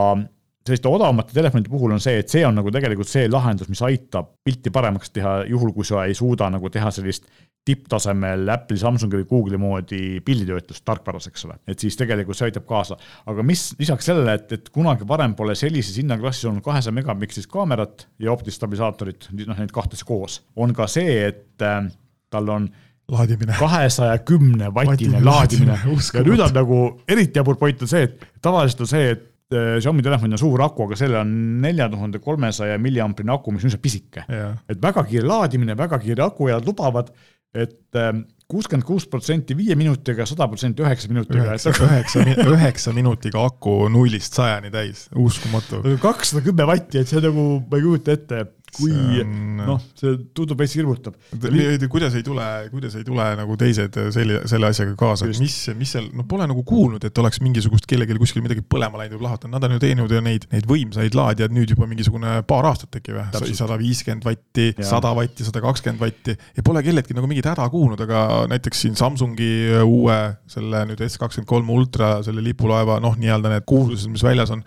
selliste odavamate telefonide puhul on see, et see on nagu tegelikult see lahendus, mis aitab pilti paremaks teha, juhul kui sa ei suuda nagu teha sellist tipptasemel Apple'i, Samsungi või Google'i moodi pilditöötlust tarkvaras, eks ole, et siis tegelikult see aitab kaasa. aga mis lisaks sellele, et, et kunagi varem pole sellises hinnaklassis olnud kahesaja megapikslist kaamerat ja optilist stabilisaatorit, noh neid kahte koos, on ka see, et äh, tal on laadimine. kahesaja kümne vatine laadimine ja nüüd on nagu eriti jabur point on see, et tavaliselt on see, et äh, Xiaomi telefonil on suur aku, aga sellel on nelja tuhande kolmesaja milliamprine aku, mis on üsna pisike. et väga kiire laadimine, väga kiire aku ja lubavad et ähm, kuuskümmend kuus protsenti viie minutiga, sada protsenti üheksa minutiga. üheksa, üheksa minutiga aku nullist sajani täis, uskumatu. kakssada kümme vatti, et see nagu, ma ei kujuta ette, kui noh, see tundub veits hirmutav. kuidas ei tule, kuidas ei tule nagu teised selle, selle asjaga kaasa, mis, mis seal, no pole nagu kuulnud, et oleks mingisugust kellelgi kuskil midagi põlema läinud või lahvatanud, nad on ju teinud ju neid, neid võimsaid laadijaid nüüd juba mingisugune paar aastat äkki või, sada viiskümmend vatti, sada vatti, sada kakskümmend vatti. Ja pole kelleltki nagu mingit häda kuulnud, aga näiteks siin Samsungi uue selle nüüd S kakskümmend kolm ultra, selle lipulaeva noh, nii-öelda need kuulsused, mis väljas on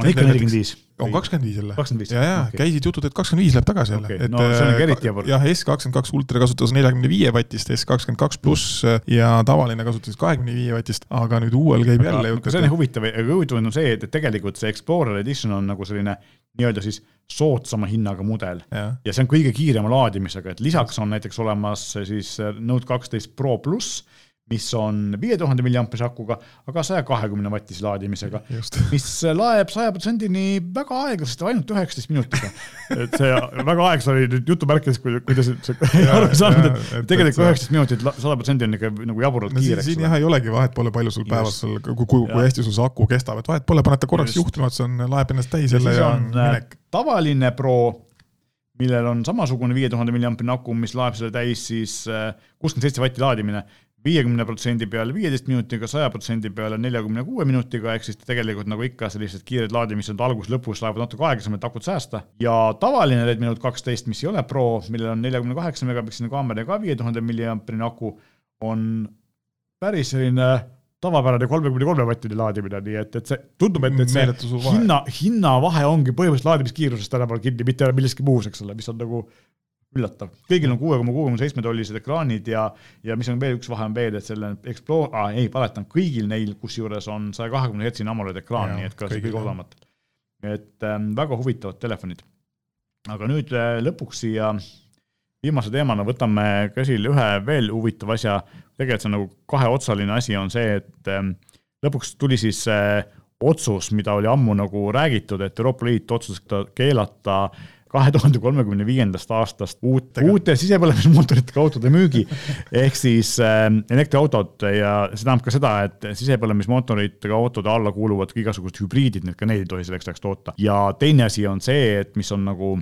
on ikka nelikümmend viis? on kakskümmend viis jälle. ja, ja okay. käisid jutud, et kakskümmend viis läheb tagasi jälle okay.. no see on ikka eriti jabur. jah, S kakskümmend kaks ultra kasutas neljakümne viie vatist, S kakskümmend kaks pluss ja tavaline kasutas kahekümne viie vatist, aga nüüd uuel käib jälle jutt. see on huvitav, huvitav on see, et tegelikult see Explorer Edition on nagu selline nii-öelda siis soodsama hinnaga mudel ja. ja see on kõige kiirema laadimisega, et lisaks on näiteks olemas siis Note kaksteist Pro pluss mis on viie tuhande milliamprise akuga, aga saja kahekümne vatise laadimisega, mis laeb saja protsendini väga aeglaselt, ainult üheksateist minutiga. et see väga aeglaselt oli nüüd jutumärkides, kui, kuidas see *laughs* aru saanud, et tegelikult üheksateist minutit sada protsenti on ikka nagu jaburalt no, kiire. siin jah ei olegi vahet pole, palju sul päevas sul, kui, kui, kui hästi sul see aku kestab, et vahet pole, paned ta korraks juhtima, et see on, laeb ennast täis jälle ja, on äh, minek. tavaline Pro millel on samasugune viie tuhande milliampine aku, mis laeb selle täis siis äh, kuuskümmend seitse vatti laadimine viiekümne protsendi peale viieteist minutiga, saja protsendi peale neljakümne kuue minutiga, ehk siis tegelikult nagu ikka sellised kiired laadimised algus-lõpus lähevad natuke aeglasemalt, akut säästa. ja tavaline Redmi Note kaksteist, mis ei ole Pro, millel on neljakümne kaheksa megapiksline kaamera ja ka viie tuhande milliamprine aku, on päris selline tavapärane kolmekümne kolme vattine laadimine, nii et, et see tundub, et, et see hinna, hinnavahe ongi põhimõtteliselt laadimiskiirusest tänapäeval kinni, mitte milleski muus, eks ole, mis on nagu üllatav, kõigil on kuue koma kuue koma seitsme tollised ekraanid ja, ja mis on veel üks vahe on veel, et selle Explore ah,, ei, valetan, kõigil neil kusjuures on saja kahekümne hertsine AMOLED ekraan, nii et ka see kõige odavamatel. et ähm, väga huvitavad telefonid. aga nüüd äh, lõpuks siia viimase teemana võtame käsile ühe veel huvitava asja, tegelikult see on nagu kaheotsaline asi, on see, et ähm, lõpuks tuli siis äh, otsus, mida oli ammu nagu räägitud, et Euroopa Liit otsustas keelata äh, kahe tuhande kolmekümne viiendast aastast uute, uute sisepõlemismootoritega autode müügi. ehk siis äh, elektriautod ja see tähendab ka seda, et sisepõlemismootoritega autode alla kuuluvad ka igasugused hübriidid, need ka neid ei tohi selleks ajaks toota. ja teine asi on see, et mis on nagu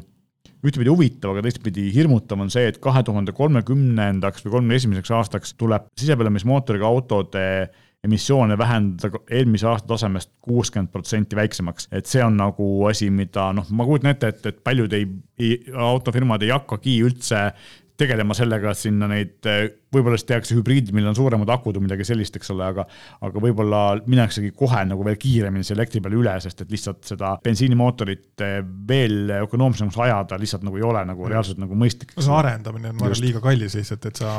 ühtepidi huvitav, aga teistpidi hirmutav on see, et kahe tuhande kolmekümnendaks või kolmekümne esimeseks aastaks tuleb sisepõlemismootoriga autode emissioone vähendada eelmise aasta tasemest kuuskümmend protsenti väiksemaks. et see on nagu asi, mida noh, ma kujutan ette, et, et paljud ei, ei, autofirmad ei hakkagi üldse tegelema sellega, et sinna neid, võib-olla siis tehakse hübriidid, millel on suuremad akud või midagi sellist, eks ole, aga aga võib-olla minnaksegi kohe nagu veel kiiremini selle elektri peale üle, sest et lihtsalt seda bensiinimootorit veel ökonoomsemaks ajada lihtsalt nagu ei ole nagu reaalselt nagu mõistlik. see arendamine on, ma arvan, liiga kallis lihtsalt, et sa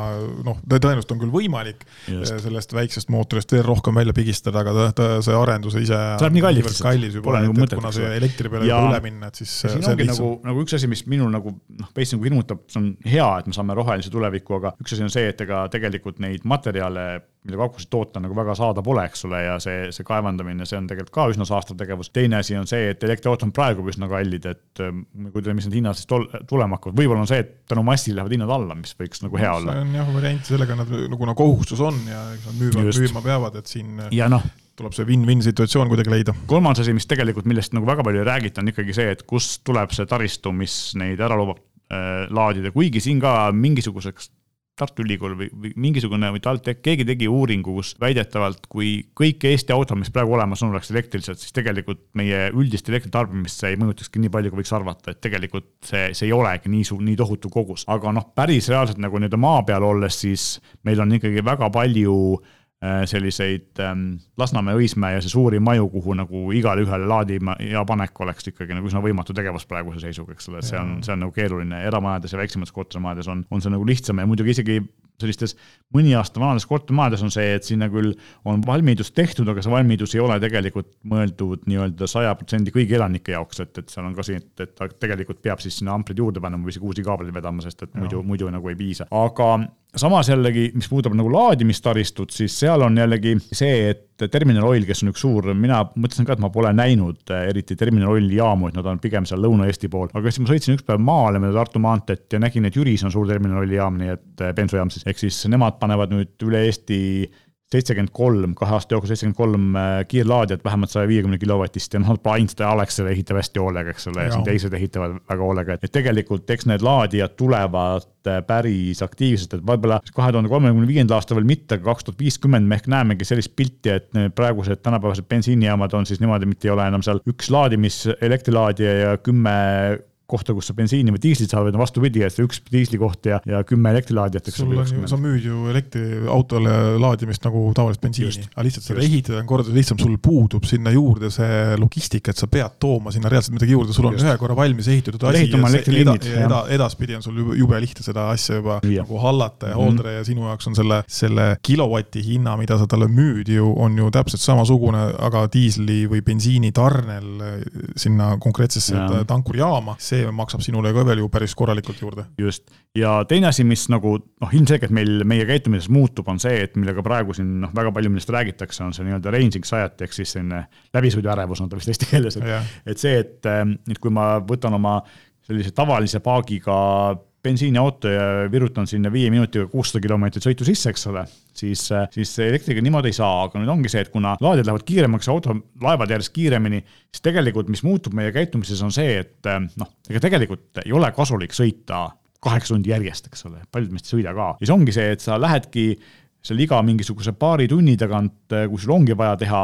noh, tõenäoliselt on küll võimalik Just. sellest väiksest mootorist veel rohkem välja pigistada, aga ta, ta, see arendus ise see läheb nii kalliks, kallis juba, et, nagu et kuna see elektri peale ja, üle minna, et siis siin ongi nagu, nagu üks asi, mis minul nagu noh, veits nagu hirmutab, see on hea, et me saame rohelise tuleviku, aga üks asi on see, et ega tegelikult neid materjale, millega akusid toota, nagu väga saada pole, eks ole, ja see, see kaevandamine, see on tegelikult ka üsna saastav tegevus. teine asi on see, et elektriautod on praegu üsna kallid, et ähm, kui te, mis need hinnad siis tol-, tulema hakkavad, võib-olla on see, et tänu massile lähevad hinnad alla, mis võiks nagu hea olla. see on jah variant, sellega nad nagu kuna kohustus on ja eks nad müüma, müüma peavad, et siin ja noh, tuleb see win-win situatsioon kuidagi leida. kolmas asi, mis tegelikult, millest nagu väga palju ei räägita, on ikkagi see, et kust tuleb see taristu, mis neid ära lubab äh, laadida, kuigi siin ka mingisuguseks Tartu Ülikool või, või mingisugune või TalTech, keegi tegi uuringu, kus väidetavalt, kui kõik Eesti autod, mis praegu olemas on, oleks elektrilised, siis tegelikult meie üldist elektritarbimist see ei mõjutakski nii palju, kui võiks arvata, et tegelikult see, see ei olegi nii suur, nii tohutu kogus. aga noh, päris reaalselt nagu nii-öelda maa peal olles, siis meil on ikkagi väga palju selliseid ähm, Lasnamäe, Õismäe ja see suurim maju, kuhu nagu igale ühele laadima ja panek oleks ikkagi nagu üsna võimatu tegevus praeguse seisuga, eks ole, et see on, see on nagu keeruline, eramajades ja väiksemates kortermajades on, on see nagu lihtsam ja muidugi isegi sellistes mõni aasta vanades kortermajades on see, et sinna küll on valmidus tehtud, aga see valmidus ei ole tegelikult mõeldud nii-öelda saja protsendi kõigi elanike jaoks, et, et seal on ka see, et, et tegelikult peab siis sinna amprid juurde panema või isegi uusi kaableid vedama, sest et muidu, muidu nagu ei piisa, aga samas jällegi, mis puudutab nagu laadimistaristut, siis seal on jällegi see, et Terminal Oil, kes on üks suur, mina mõtlesin ka, et ma pole näinud äh, eriti Terminal Oili jaamu, et nad on pigem seal Lõuna-Eesti pool, aga siis ma sõitsin üks päev maale mööda Tartu maanteed ja nägin, et Jüris on suur Terminal Oili jaam, nii et äh, bensujaam siis, ehk siis nemad panevad nüüd üle Eesti seitsekümmend kolm, kahe aasta jooksul seitsekümmend kolm äh, kiirlaadijat, vähemalt saja viiekümne kilovatist ja noh, Ainste ja Alexela ehitab hästi hoolega, eks ole, ja siin teised ehitavad väga hoolega, et tegelikult eks need laadijad tulevad äh, päris aktiivselt, et võib-olla kahe tuhande kolmekümne viiendal aastal veel mitte, aga kaks tuhat viiskümmend me ehk näemegi sellist pilti, et need praegused tänapäevased bensiinijaamad on siis niimoodi, mitte ei ole enam seal üks laadimis, elektrilaadija ja kümme kohta, kus sa bensiini või diislit saad, vaid on vastupidi, et üks diislikoht ja, ja kümme elektrilaadijat, eks ole. sa müüd ju elektriautole laadimist nagu tavalist bensiini, aga lihtsalt seda ehitada on kordades lihtsam, sul puudub sinna juurde see logistika, et sa pead tooma sinna reaalselt midagi juurde, sul on just. ühe korra valmis ehitatud asi ja, eda, eda, edaspidi on sul jube lihtne seda asja juba ja. nagu hallata ja hooldada mm -hmm. ja sinu jaoks on selle, selle kilovati hinna, mida sa talle müüd ju, on ju täpselt samasugune, aga diisli või bensiini tarnel sinna konkreetsesse tankurijaama see maksab sinule ka veel ju päris korralikult juurde. just, ja teine asi, mis nagu noh, ilmselgelt meil, meie käitumises muutub, on see, et millega praegu siin noh, väga palju millest räägitakse, on see nii-öelda range anxiety ehk siis selline läbisõiduärevus on ta vist eesti keeles, et, et see, et, et kui ma võtan oma sellise tavalise paagiga bensiiniauto ja virutan sinna viie minutiga kuussada kilomeetrit sõitu sisse, eks ole, siis, siis elektriga niimoodi ei saa, aga nüüd ongi see, et kuna laadid lähevad kiiremaks, auto, laevad järjest kiiremini, siis tegelikult, mis muutub meie käitumises, on see, et noh, ega tegelikult ei ole kasulik sõita kaheksa tundi järjest, eks ole, paljud meist ei sõida ka. ja siis ongi see, et sa lähedki seal iga mingisuguse paari tunni tagant, kui sul ongi vaja teha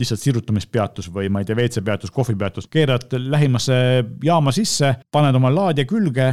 lihtsalt sirutamispeatus või ma ei tea, WC peatus, kohvipeatus, keerad lähimasse jaama sisse, paned oma laadija külge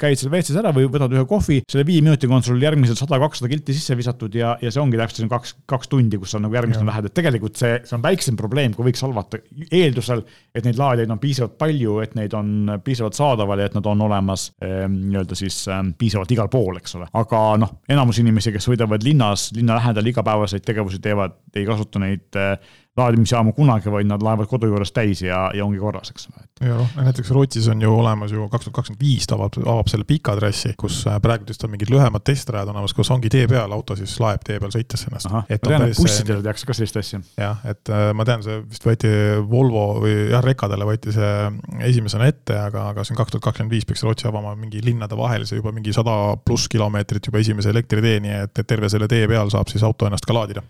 käid seal WC-s ära või võtad ühe kohvi, selle viie minutiga on sul järgmised sada, kakssada kilti sisse visatud ja, ja see ongi täpselt kaks, kaks tundi, kus sa nagu järgmisena lähed, et tegelikult see, see on väiksem probleem, kui võiks halvata, eeldusel, et neid laadijaid on piisavalt palju, et neid on piisavalt saadaval ja et nad on olemas ehm, nii-öelda siis ehm, piisavalt igal pool, eks ole. aga noh, enamus inimesi, kes sõidavad linnas, linna lähedal igapäevaseid tegevusi teevad, ei kasuta neid eh, laadimisjaamu kunagi, vaid nad laevad kodu juures täis ja, ja ongi korras, eks ole. ja noh, näiteks Rootsis on ju olemas ju kaks tuhat kakskümmend viis ta avab, avab selle pika trassi, kus äh, praegu vist on mingid lühemad testrajad olemas, kus ongi tee peal, auto siis laeb tee peal sõites ennast. ma tean, et bussidel tehakse ka sellist asja. jah, et äh, ma tean, see vist võeti Volvo või jah, rekadele võeti see esimesena ette, aga, aga see on kaks tuhat kakskümmend viis peaks Rootsi avama mingi linnade vahel, see juba mingi sada pluss kilomeetrit juba esimese elektriteeni, et, et terve selle tee peal saab siis auto ennast ka laadida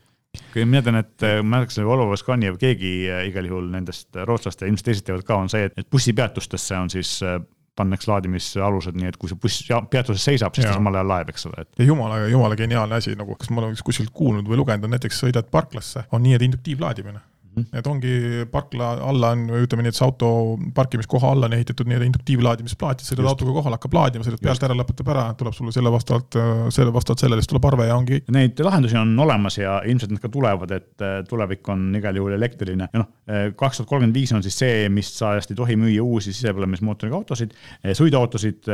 kui mina tean, et äh, ma mäletasin, Volvo Scania või keegi äh, igal juhul nendest rootslaste, ilmselt teised teevad ka, on see, et bussipeatustesse on siis äh, pannakse laadimisalused, nii et kui see buss peatuses seisab, siis ja. ta samal ajal laeb, eks ole et.... ja jumala, jumala geniaalne asi, nagu kas ma olen kuskilt kuulnud või lugenud, on näiteks sõidad parklasse, on nii, et induktiivlaadimine. Et ongi parkla alla on, ütleme nii, et see auto parkimiskoha alla on ehitatud nii-öelda induktiivlaadimisplaat, sõidad autoga kohale, hakkab laadima, sõidad pealt ära, lõpetab ära, tuleb sulle selle vastavalt, selle vastavalt sellele, siis tuleb arve ja ongi. Neid lahendusi on olemas ja ilmselt need ka tulevad, et äh, tulevik on igal juhul elektriline. Ja noh, äh, kaks tuhat kolmkümmend viis on siis see, mis ajast ei tohi müüa uusi sisepõlemismootoriga autosid, äh, sõiduautosid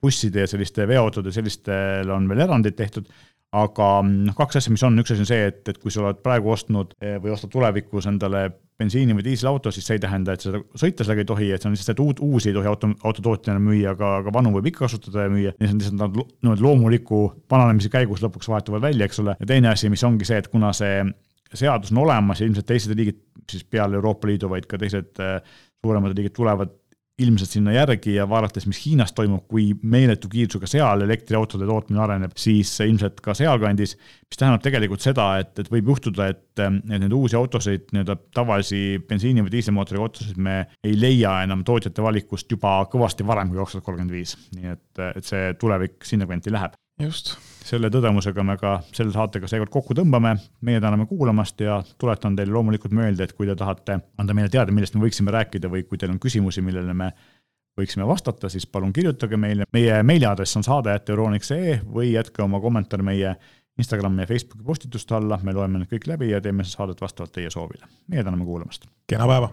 busside ja selliste veoautode, sellistel on veel erandid tehtud, aga noh, kaks asja, mis on, üks asi on see, et, et kui sa oled praegu ostnud eh, või ostad tulevikus endale bensiini- või diiselauto, siis see ei tähenda, et seda sõita sellega ei tohi, et see on lihtsalt, et uut, uusi ei tohi auto, autotootjana müüa, aga, aga vanu võib ikka kasutada ja müüa. ja see on lihtsalt nad niimoodi loomuliku vananemise käigus lõpuks vahetuvad välja, eks ole. ja teine asi, mis ongi see, et kuna see seadus on olemas ja ilmselt teised riigid siis peale Euroopa Liidu, vaid ka teised eh, suuremad riigid tulevad ilmselt sinna järgi ja vaadates, mis Hiinas toimub, kui meeletu kiirusega seal elektriautode tootmine areneb, siis ilmselt ka sealkandis, mis tähendab tegelikult seda, et, et võib juhtuda, et, et neid uusi autosid, nii-öelda tavalisi bensiini- või diiselmootoriga autosid me ei leia enam tootjate valikust juba kõvasti varem kui kaks tuhat kolmkümmend viis. nii et, et see tulevik sinnakanti läheb. Just selle tõdemusega me ka selle saatega seekord kokku tõmbame. meie täname kuulamast ja tuletan teile loomulikult meelde, et kui te tahate anda meile teada, millest me võiksime rääkida või kui teil on küsimusi, millele me võiksime vastata, siis palun kirjutage meile. meie meiliaadress on saade.euroniks.ee või jätke oma kommentaar meie Instagrami ja Facebooki postituste alla, me loeme need kõik läbi ja teeme saadet vastavalt teie soovile. meie täname kuulamast. kena päeva